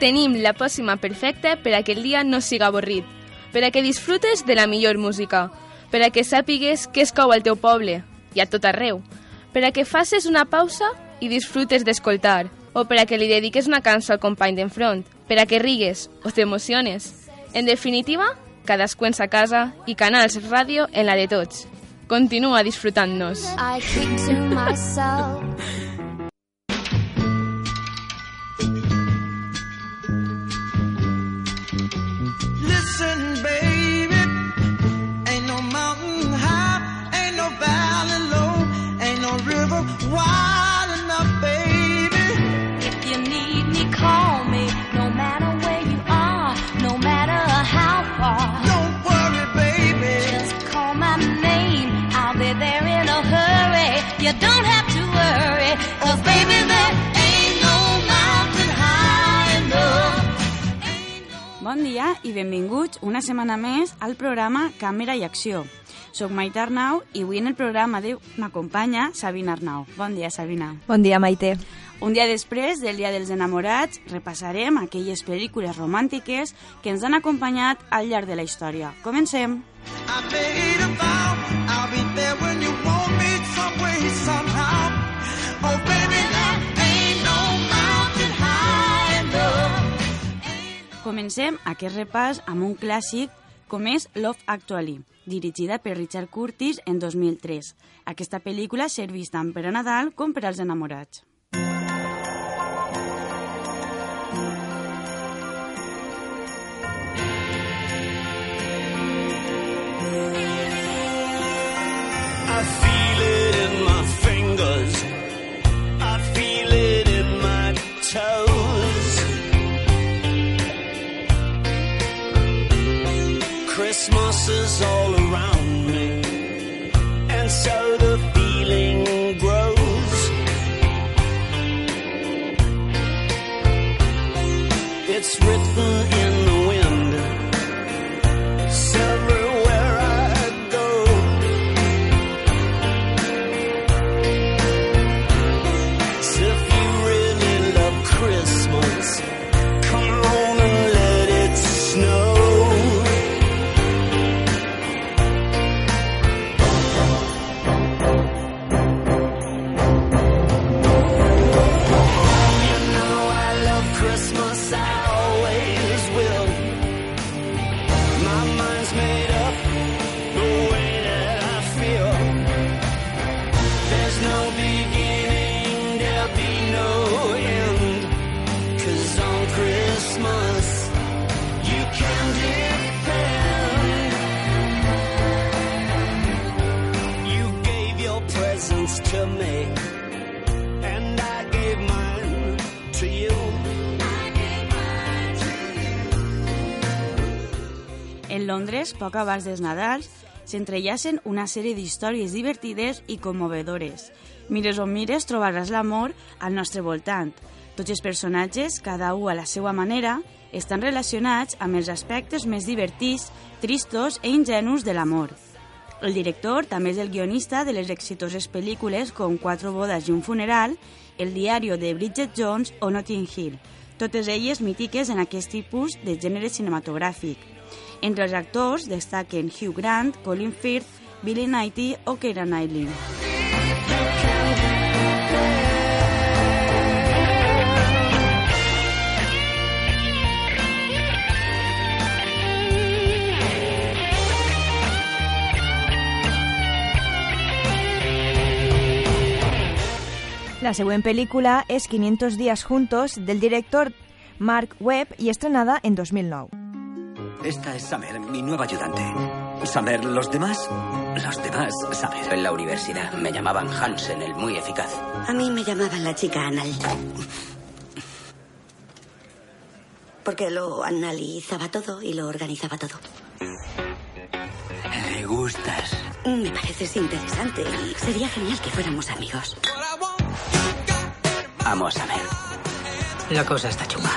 tenim la pòssima perfecta per a que el dia no siga avorrit, per a que disfrutes de la millor música, per a que sàpigues què es cou al teu poble i a tot arreu, per a que faces una pausa i disfrutes d'escoltar, o per a que li dediques una cançó al company d'enfront, per a que rigues o t'emociones. En definitiva, cadascú en sa casa i Canals Ràdio en la de tots. Continua disfrutant-nos. I keep to myself. Wide enough, baby. If you need me, call me. No matter where you are, no matter how far. Don't worry, baby. Just call my name. I'll be there in a hurry. You don't have to worry. Cause baby, there ain't no mountain high enough. Bon dia i benvinguts una setmana més al programa Càmera i Acció. Soc Maite Arnau i avui en el programa de m'acompanya Sabina Arnau. Bon dia, Sabina. Bon dia, Maite. Un dia després del Dia dels Enamorats, repassarem aquelles pel·lícules romàntiques que ens han acompanyat al llarg de la història. Comencem! Oh, baby, no. Comencem aquest repàs amb un clàssic com és Love Actually, dirigida per Richard Curtis en 2003. Aquesta pel·lícula serveix tant per a Nadal com per als enamorats. Poc abans dels Nadals, s'entrellacen una sèrie d'històries divertides i commovedores. Mires on mires trobaràs l'amor al nostre voltant. Tots els personatges, cada un a la seva manera, estan relacionats amb els aspectes més divertits, tristos i ingenus de l'amor. El director també és el guionista de les exitoses pel·lícules com Quatre bodes i un funeral, El diario de Bridget Jones o Notting Hill, totes elles mítiques en aquest tipus de gènere cinematogràfic. Entre els actors destaquen Hugh Grant, Colin Firth, Billy Knighty o Keira Knightley. La següent pel·lícula és 500 días juntos del director Mark Webb y estrenada en 2009. Esta es Summer, mi nueva ayudante. Summer, ¿los demás? Los demás, Summer. En la universidad me llamaban Hansen, el muy eficaz. A mí me llamaban la chica anal. Porque lo analizaba todo y lo organizaba todo. Le gustas. Me pareces interesante y sería genial que fuéramos amigos. Amo a Summer. La cosa está chunga.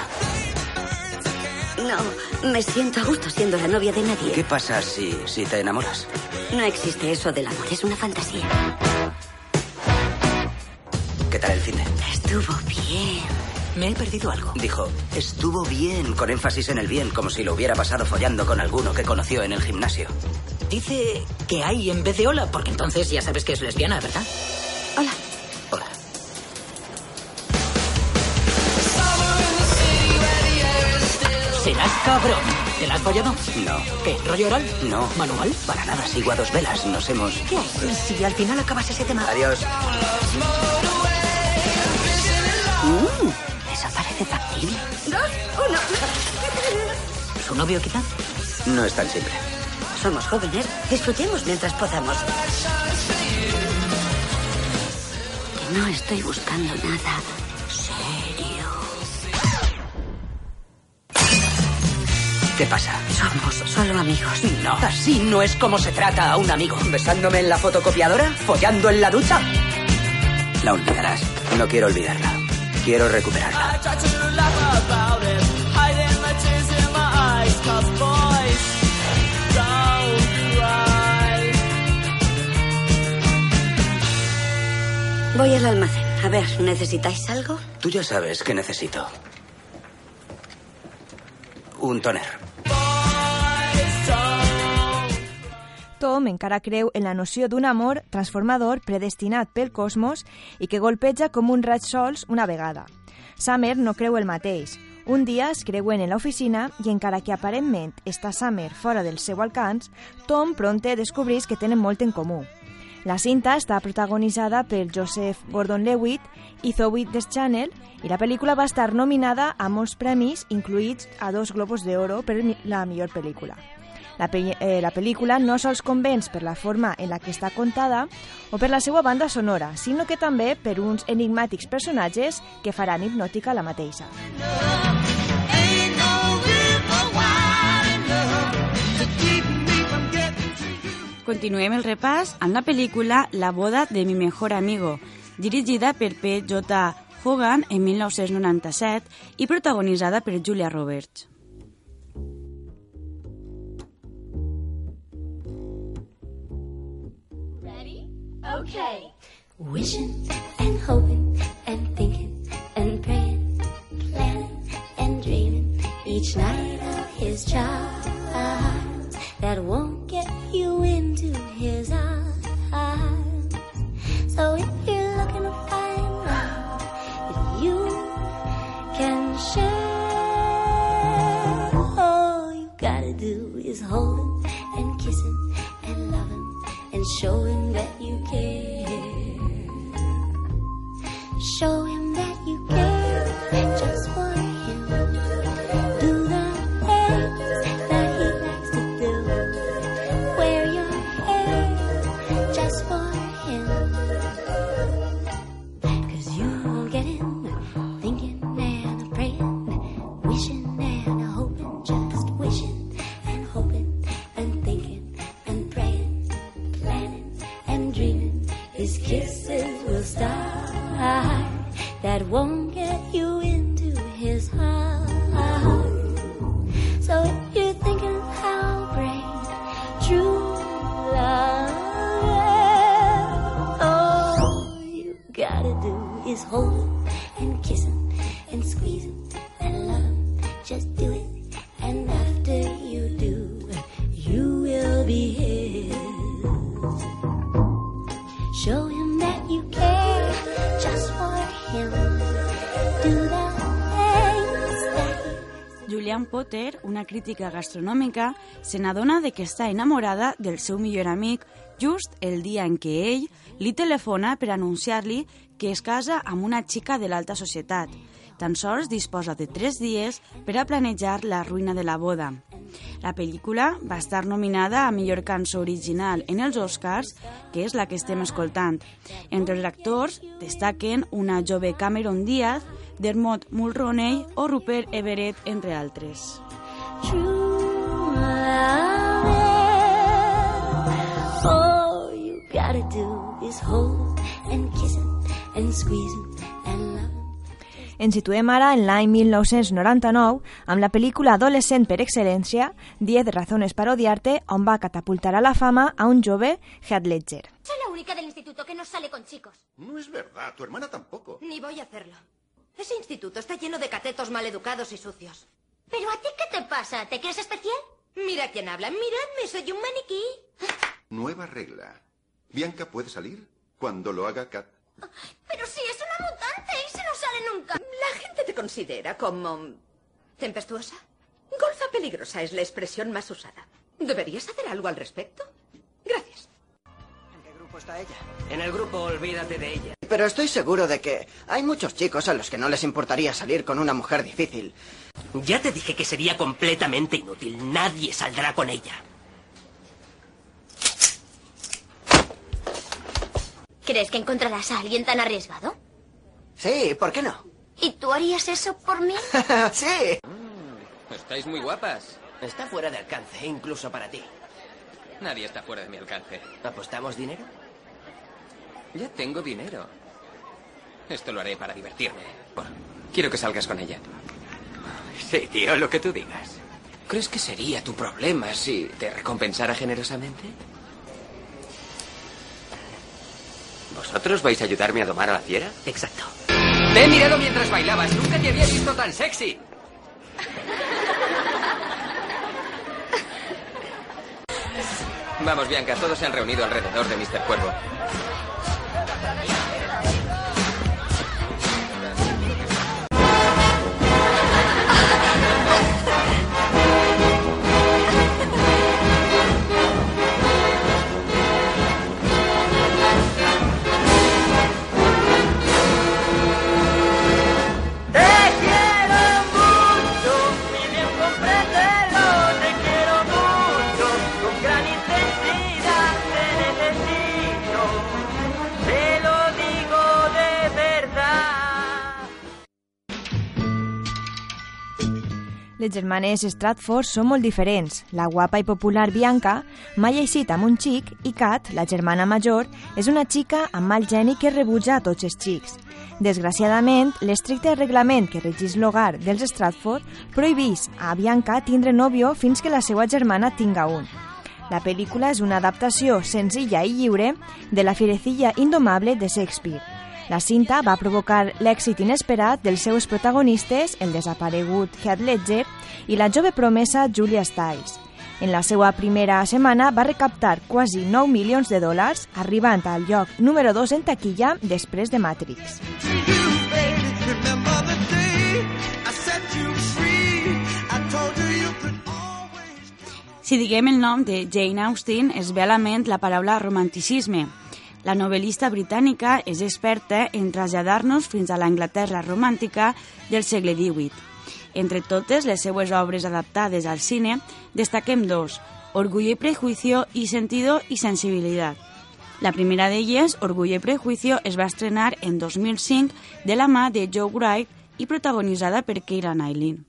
No, me siento a gusto siendo la novia de nadie. ¿Qué pasa si, si te enamoras? No existe eso del amor, es una fantasía. ¿Qué tal el fin de? Estuvo bien. Me he perdido algo. Dijo, estuvo bien, con énfasis en el bien, como si lo hubiera pasado follando con alguno que conoció en el gimnasio. Dice que hay en vez de hola, porque entonces ya sabes que es lesbiana, ¿verdad? Serás cabrón. ¿Te la has follado? No. ¿Qué? ¿Rollo oral? No. ¿Manual? Para nada, sigo a dos velas. Nos hemos... ¿Qué haces si al final acabas ese tema? Adiós. Mm, esa parece factible. Dos, uno. ¿Su novio quizá? No es tan simple. Somos jóvenes. Disfrutemos mientras podamos. Que no estoy buscando nada ¿Qué pasa? Somos solo amigos. No, así no es como se trata a un amigo. ¿Besándome en la fotocopiadora? ¿Follando en la ducha? La olvidarás. No quiero olvidarla. Quiero recuperarla. Voy al almacén. A ver, ¿necesitáis algo? Tú ya sabes que necesito. Un toner. Tom encara creu en la noció d'un amor transformador predestinat pel cosmos i que golpeja com un raig sols una vegada. Summer no creu el mateix. Un dia es creuen en l'oficina i encara que aparentment està Summer fora del seu alcance, Tom pronte descobreix que tenen molt en comú. La cinta està protagonitzada per Joseph Gordon-Levitt i Zoe Deschanel i la pel·lícula va estar nominada a molts premis, incluïts a dos Globos d'Oro per la millor pel·lícula. La, pe eh, la pel·lícula no sols convenç per la forma en la que està contada o per la seva banda sonora, sinó que també per uns enigmàtics personatges que faran hipnòtica la mateixa. Continuem el repàs amb la pel·lícula La boda de mi mejor amigo, dirigida per P.J. Hogan en 1997 i protagonitzada per Julia Roberts. Okay. Wishing and hoping and thinking and praying, planning and dreaming each night of his charms that won't get you into his arms. So if you're looking to find love that you can share, all you gotta do is hold him and kiss him and love him and show him that crítica gastronòmica, se n'adona de que està enamorada del seu millor amic just el dia en què ell li telefona per anunciar-li que es casa amb una xica de l'alta societat. Tan sols disposa de tres dies per a planejar la ruïna de la boda. La pel·lícula va estar nominada a millor cançó original en els Oscars, que és la que estem escoltant. Entre els actors destaquen una jove Cameron Diaz, Dermot Mulroney o Rupert Everett, entre altres. True love. All you gotta do is hold and kiss him and squeeze him and love him. Ens situem ara en l'any 1999 amb la pel·lícula adolescent per excel·lència 10 razones para odiarte, on va catapultar a la fama a un jove Heath Ledger. Soy la única del instituto que no sale con chicos. No es verdad, tu hermana tampoco. Ni voy a hacerlo. Ese instituto está lleno de catetos maleducados y sucios. ¿Pero a ti qué te pasa? ¿Te crees especial? Mira quién habla. Miradme, soy un maniquí. Nueva regla. Bianca puede salir cuando lo haga Kat. Pero si es una mutante y se no sale nunca. La gente te considera como... tempestuosa. Golfa peligrosa es la expresión más usada. ¿Deberías hacer algo al respecto? Gracias. ¿En qué grupo está ella? En el grupo Olvídate de ella. Pero estoy seguro de que hay muchos chicos a los que no les importaría salir con una mujer difícil. Ya te dije que sería completamente inútil. Nadie saldrá con ella. ¿Crees que encontrarás a alguien tan arriesgado? Sí, ¿por qué no? ¿Y tú harías eso por mí? sí. Estáis muy guapas. Está fuera de alcance, incluso para ti. Nadie está fuera de mi alcance. ¿Apostamos dinero? Ya tengo dinero. Esto lo haré para divertirme. Quiero que salgas con ella. Sí, tío, lo que tú digas. ¿Crees que sería tu problema si te recompensara generosamente? ¿Vosotros vais a ayudarme a domar a la fiera? Exacto. Te he mirado mientras bailabas. Nunca te había visto tan sexy. Vamos, Bianca, todos se han reunido alrededor de Mr. Cuervo. Les germanes Stratford són molt diferents. La guapa i popular Bianca mai ha eixit amb un xic i Kat, la germana major, és una xica amb mal geni que rebutja a tots els xics. Desgraciadament, l'estricte reglament que regís l'hogar dels Stratford prohibís a Bianca tindre nòvio fins que la seva germana tinga un. La pel·lícula és una adaptació senzilla i lliure de La fierecilla indomable de Shakespeare. La cinta va provocar l'èxit inesperat dels seus protagonistes, el desaparegut Heath Ledger i la jove promesa Julia Stiles. En la seva primera setmana va recaptar quasi 9 milions de dòlars, arribant al lloc número 2 en taquilla després de Matrix. Si diguem el nom de Jane Austen, es ve a la ment la paraula romanticisme. La novel·lista britànica és experta en traslladar-nos fins a l'Anglaterra romàntica del segle XVIII. Entre totes les seues obres adaptades al cine, destaquem dos, Orgullo y Prejuicio i Sentido y Sensibilidad. La primera d'elles, Orgullo y Prejuicio, es va estrenar en 2005 de la mà de Joe Wright i protagonitzada per Keira Knightley.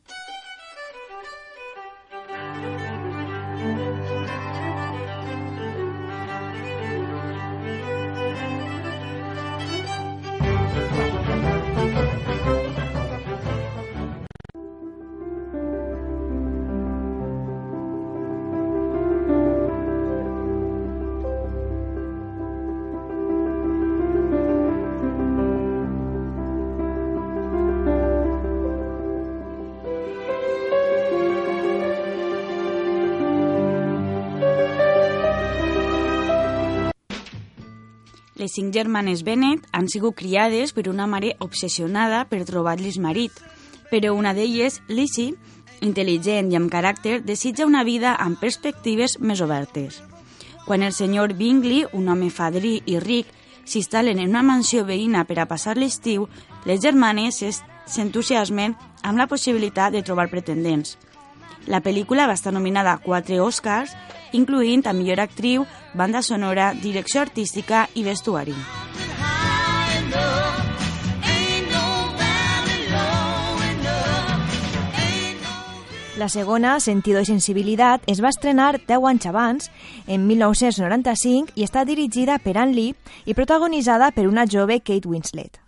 Les cinc germanes Bennet han sigut criades per una mare obsessionada per trobar-los marit, però una d'elles, Lizzie, intel·ligent i amb caràcter, desitja una vida amb perspectives més obertes. Quan el senyor Bingley, un home fadrí i ric, s'instal·len en una mansió veïna per a passar l'estiu, les germanes es- s'entusiasmen amb la possibilitat de trobar pretendents. La pel·lícula va estar nominada a quatre Oscars, incloent a millor actriu, banda sonora, direcció artística i vestuari. La segona, Sentido i Sensibilitat, es va estrenar 10 anys abans, en 1995, i està dirigida per Ann Lee i protagonitzada per una jove Kate Winslet.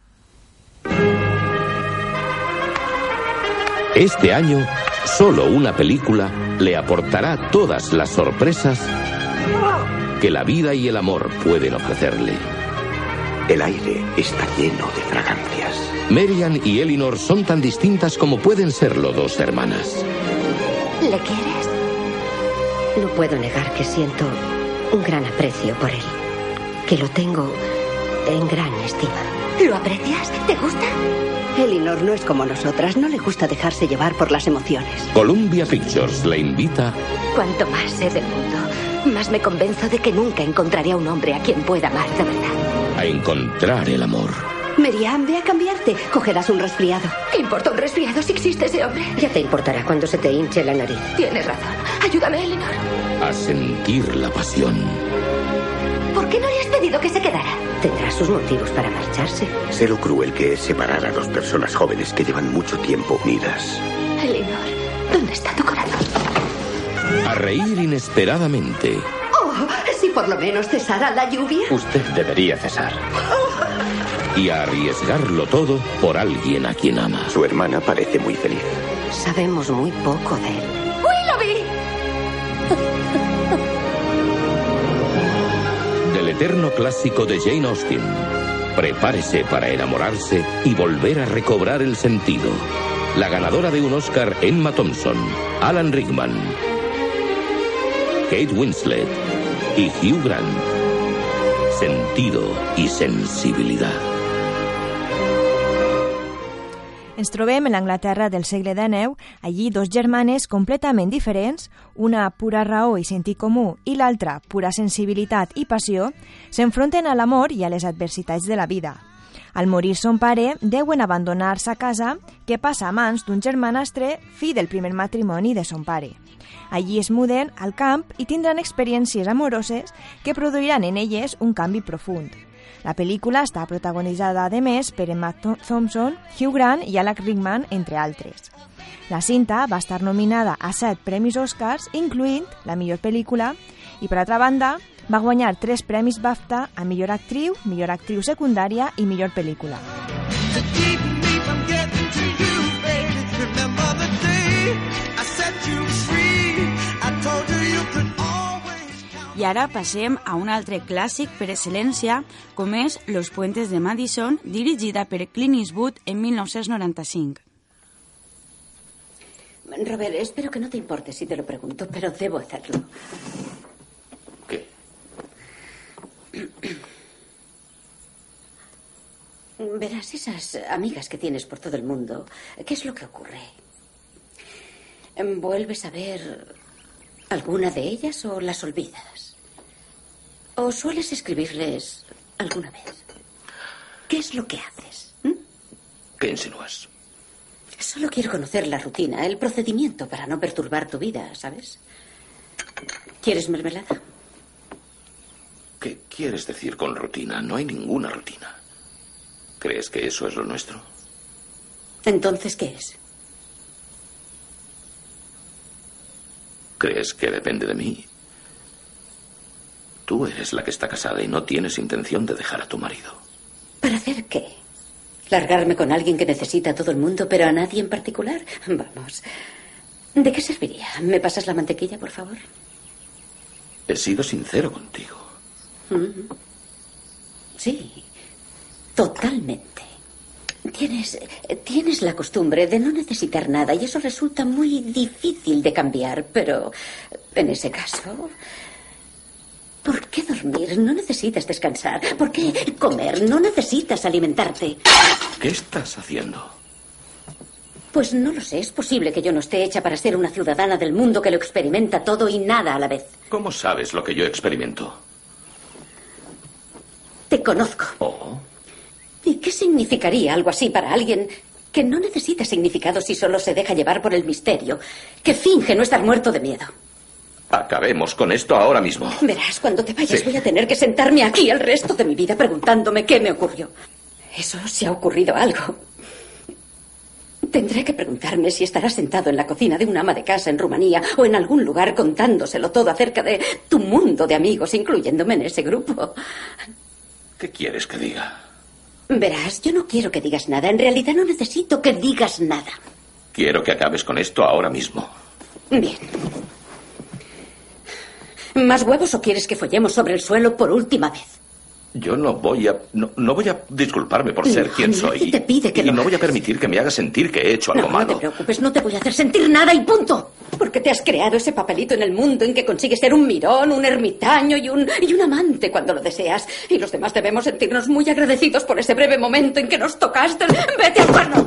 Este año, solo una película le aportará todas las sorpresas que la vida y el amor pueden ofrecerle. El aire está lleno de fragancias. Marian y Elinor son tan distintas como pueden serlo dos hermanas. ¿Le quieres? No puedo negar que siento un gran aprecio por él. Que lo tengo en gran estima. ¿Lo aprecias? ¿Te gusta? Elinor no es como nosotras, no le gusta dejarse llevar por las emociones. Columbia Pictures le invita Cuanto más sé del mundo, más me convenzo de que nunca encontraré a un hombre a quien pueda amar de verdad. a encontrar el amor. Meriam, ve a cambiarte. Cogerás un resfriado. ¿Qué importa un resfriado si existe ese hombre? Ya te importará cuando se te hinche la nariz. Tienes razón. Ayúdame, Elinor. A sentir la pasión. ¿Por qué no le has pedido que se quedara? Tendrá sus motivos para marcharse. Sé lo cruel que es separar a dos personas jóvenes que llevan mucho tiempo unidas. Elinor, ¿dónde está tu corazón? A reír inesperadamente. Oh, si por lo menos cesara la lluvia. Usted debería cesar. Y a arriesgarlo todo por alguien a quien ama. Su hermana parece muy feliz. Sabemos muy poco de él. Eterno clásico de Jane Austen. Prepárese para enamorarse y volver a recobrar el sentido. La ganadora de un Oscar, Emma Thompson, Alan Rickman, Kate Winslet y Hugh Grant. Sentido y sensibilidad. Ens trobem en l'Anglaterra del segle XIX, allí dos germanes completament diferents, una pura raó i sentit comú i l'altra pura sensibilitat i passió, s'enfronten a l'amor i a les adversitats de la vida. Al morir son pare, deuen abandonar sa casa, que passa a mans d'un germanastre, fill del primer matrimoni de son pare. Allí es muden al camp i tindran experiències amoroses que produiran en elles un canvi profund. La pel·lícula està protagonitzada, a més, per Emma Tho- Thompson, Hugh Grant i Alec Rickman, entre altres. La cinta va estar nominada a set premis Oscars, incloent la millor pel·lícula, i per altra banda, va guanyar tres premis BAFTA a millor actriu, millor actriu secundària i millor pel·lícula. Ara passem a un altre clàssic per excel·lència, com és Los puentes de Madison, dirigida per Clint Eastwood en 1995. Robert, espero que no te importe si te lo pregunto, pero debo hacerlo. ¿Qué? Verás, esas amigas que tienes por todo el mundo, ¿qué es lo que ocurre? ¿Vuelves a ver alguna de ellas o las olvidas? ¿O sueles escribirles alguna vez? ¿Qué es lo que haces? ¿Qué insinúas? Solo quiero conocer la rutina, el procedimiento para no perturbar tu vida, ¿sabes? ¿Quieres mermelada? ¿Qué quieres decir con rutina? No hay ninguna rutina. ¿Crees que eso es lo nuestro? Entonces, ¿qué es? ¿Crees que depende de mí? Tú eres la que está casada y no tienes intención de dejar a tu marido. ¿Para hacer qué? ¿Largarme con alguien que necesita a todo el mundo, pero a nadie en particular? Vamos. ¿De qué serviría? ¿Me pasas la mantequilla, por favor? He sido sincero contigo. Mm. Sí, totalmente. Tienes, tienes la costumbre de no necesitar nada y eso resulta muy difícil de cambiar, pero en ese caso... ¿Por qué dormir? No necesitas descansar. ¿Por qué comer? No necesitas alimentarte. ¿Qué estás haciendo? Pues no lo sé. Es posible que yo no esté hecha para ser una ciudadana del mundo que lo experimenta todo y nada a la vez. ¿Cómo sabes lo que yo experimento? Te conozco. Oh, ¿Y qué significaría algo así para alguien que no necesita significado si solo se deja llevar por el misterio, que finge no estar muerto de miedo? Acabemos con esto ahora mismo. Verás, cuando te vayas Sí. voy a tener que sentarme aquí el resto de mi vida preguntándome qué me ocurrió. Eso si ha ocurrido algo. Tendré que preguntarme si estarás sentado en la cocina de un ama de casa en Rumanía o en algún lugar contándoselo todo acerca de tu mundo de amigos, incluyéndome en ese grupo. ¿Qué quieres que diga? Verás, yo no quiero que digas nada. En realidad no necesito que digas nada. Quiero que acabes con esto ahora mismo. Bien. ¿Más huevos o quieres que follemos sobre el suelo por última vez? Yo no voy a. No, no voy a disculparme por ser No, quien soy. te pide que y lo no voy a permitir que me haga sentir que he hecho algo No, no te malo. preocupes, no te voy a hacer sentir nada y punto. Porque te has creado ese papelito en el mundo en que consigues ser un mirón, un ermitaño y un, y un amante cuando lo deseas. Y los demás debemos sentirnos muy agradecidos por ese breve momento en que nos tocaste. ¡Vete al cuerno!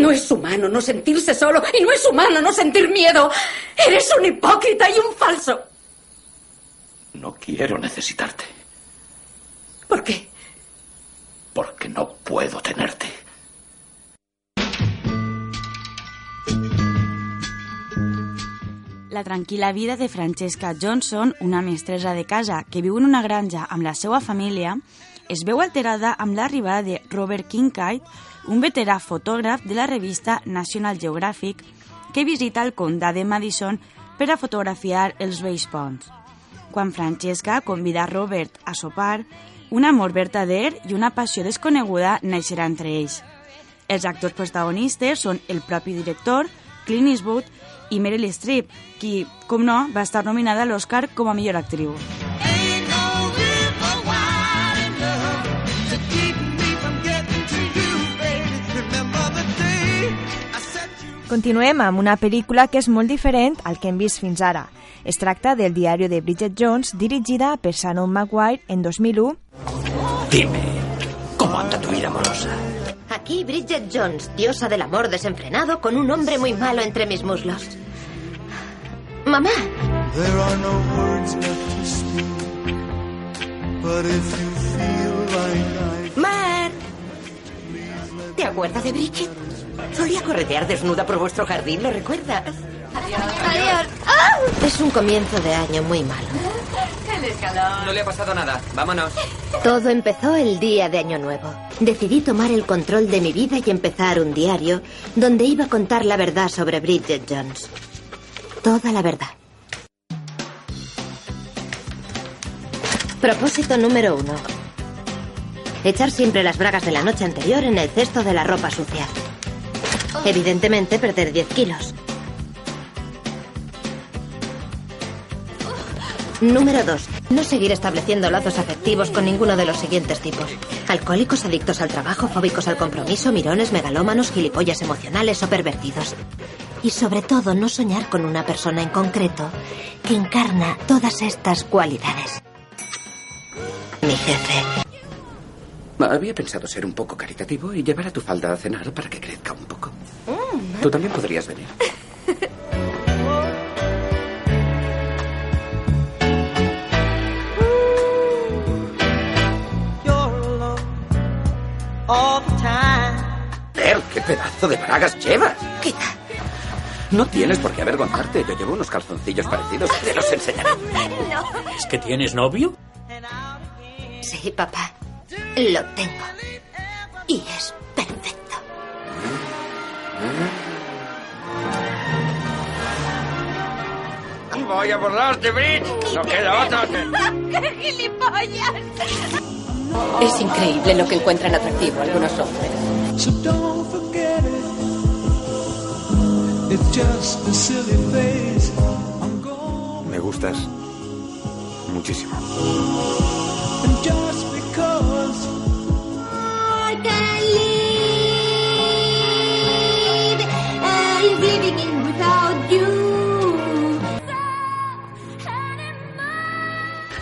No es humano no sentirse solo y no es humano no sentir miedo. Eres un hipócrita y un falso. No quiero necesitarte. ¿Por qué? Porque no puedo tenerte. La tranquil·la vida de Francesca Johnson, una mestressa de casa que viu en una granja amb la seva família, es veu alterada amb l'arribada de Robert Kincaid, un veterà fotògraf de la revista National Geographic, que visita el condà de Madison per a fotografiar els vells ponts. Quan Francesca convida Robert a sopar, un amor verdader i una passió desconeguda naixerà entre ells. Els actors protagonistes són el propi director, Clint Eastwood i Meryl Streep, qui, com no, va estar nominada a l'Oscar com a millor actriu. Continuem amb una pel·lícula que és molt diferent al que hem vist fins ara. Es tracta del diari de Bridget Jones, dirigida per Shannon Maguire en 2001. Dime, ¿cómo anda tu vida amorosa? Aquí Bridget Jones, diosa del amor desenfrenado, con un hombre muy malo entre mis muslos. Mamá, There are no words left to speak. But if you feel like I Mar. ¿Te acuerdas de Bridget? Solía corretear desnuda por vuestro jardín, ¿lo recuerdas? Adiós. ¡Ah! Es un comienzo de año muy malo. No le ha pasado nada. Vámonos. Todo empezó el día de Año Nuevo. Decidí tomar el control de mi vida y empezar un diario donde iba a contar la verdad sobre Bridget Jones. Toda la verdad. Propósito número uno. Echar siempre las bragas de la noche anterior en el cesto de la ropa sucia. Evidentemente perder 10 kilos. Número 2. No seguir estableciendo lazos afectivos con ninguno de los siguientes tipos. Alcohólicos, adictos al trabajo, fóbicos al compromiso, mirones, megalómanos, gilipollas emocionales o pervertidos. Y sobre todo, no soñar con una persona en concreto que encarna todas estas cualidades. Mi jefe. Había pensado ser un poco caritativo y llevar a tu falda a cenar para que crezca un poco. Tú también podrías venir. Ver, qué pedazo de bragas llevas. Quita. No tienes por qué avergonzarte. Yo llevo unos calzoncillos parecidos. Te los enseñaré. No. ¿Es que tienes novio? Sí, papá. Lo tengo. Y es Voy a borrarte, Brit. No queda otra. ¡Qué gilipollas! Es increíble lo que encuentran atractivo algunos hombres. So don't forget it. It's just a silly phase. I'm going. Me gustas muchísimo.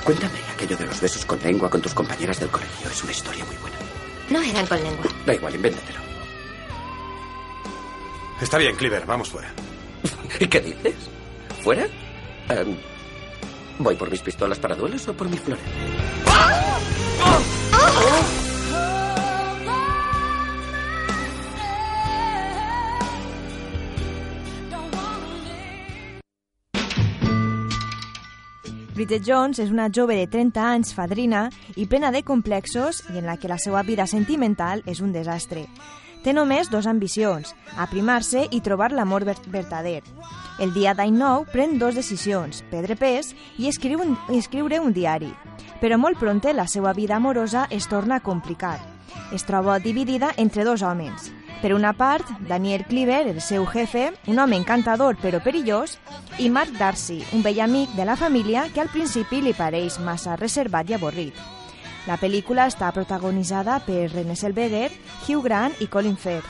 Cuéntame aquello de los besos con lengua con tus compañeras del colegio. Es una historia muy buena. No eran con lengua. Da igual, invéntatelo. Está bien, Cleaver, vamos fuera. ¿Y qué dices? ¿Fuera? Em, ¿Voy por mis pistolas para duelos o por mi flor? Bridget Jones és una jove de 30 anys fadrina i plena de complexos i en la que la seva vida sentimental és un desastre. Té només dos ambicions, aprimar-se i trobar l'amor ver verdader. El dia d'any nou pren dos decisions, perdre pes i escriure un, escriure un diari. Però molt prompte la seva vida amorosa es torna a complicar. Es troba dividida entre dos homes. Per una part, Daniel Cleaver, el seu jefe, un home encantador però perillós, i Mark Darcy, un vell amic de la família que al principi li pareix massa reservat i avorrit. La pel·lícula està protagonitzada per René Zellweger, Hugh Grant i Colin Firth.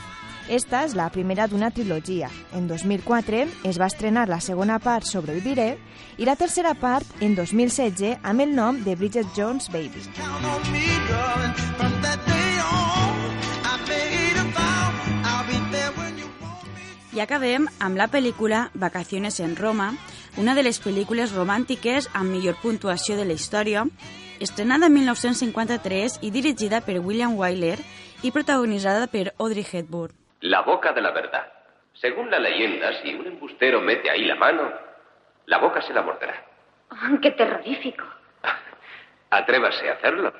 Esta és la primera d'una trilogia. En 2004 es va estrenar la segona part Sobreviviré i la tercera part en 2016 amb el nom de Bridget Jones Baby. I acabem amb la pel·lícula Vacaciones en Roma, una de les pel·lícules romàntiques amb millor puntuació de la història, estrenada en 1953 i dirigida per William Wyler i protagonitzada per Audrey Hepburn. La boca de la verdad. Según la leyenda, si un embustero mete ahí la mano, la boca se la morderá. ¡Qué terrorífico! Atrévase a hacerlo.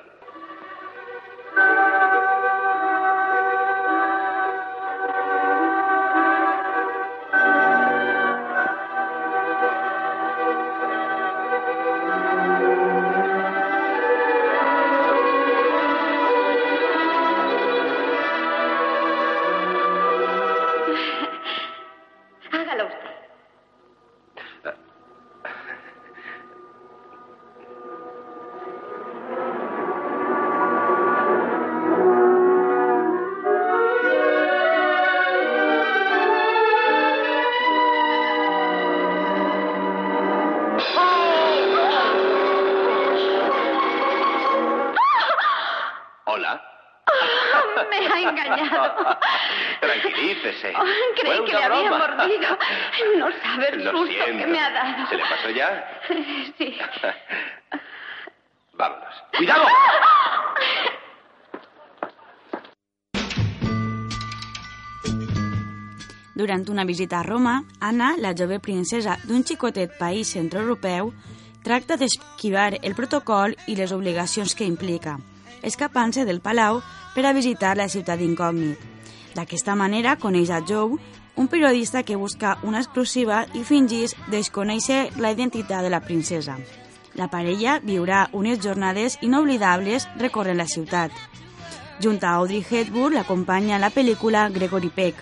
Tranquilícese. Oh, creí que le había broma. mordido. No sabe el Lo susto siento. que me ha dado. ¿Se le pasó ya? Sí. Vámonos. ¡Cuidado! Durant una visita a Roma, Anna, la jove princesa d'un xicotet país centroeuropeu, tracta d'esquivar el protocol i les obligacions que implica, escapant-se del palau per a visitar la ciutat incògnit. D'aquesta manera coneix a Joe, un periodista que busca una exclusiva i fingís desconèixer la identitat de la princesa. La parella viurà unes jornades inoblidables recorrent la ciutat. Junt a Audrey Hepburn l'acompanya la pel·lícula Gregory Peck.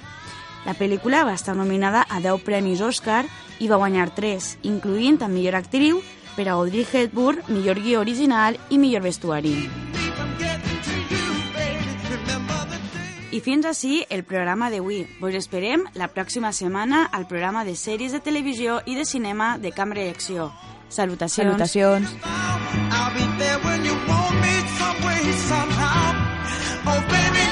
La pel·lícula va estar nominada a 10 premis Oscar i va guanyar 3, incloent a millor actriu per a Audrey Hepburn, millor guió original i millor vestuari. I fins així el programa d'avui. Vos esperem la pròxima setmana al programa de sèries de televisió i de cinema de Cambra i Acció. Salutacions. Salutacions. I'll be there when you want me some way, somehow. Oh, baby,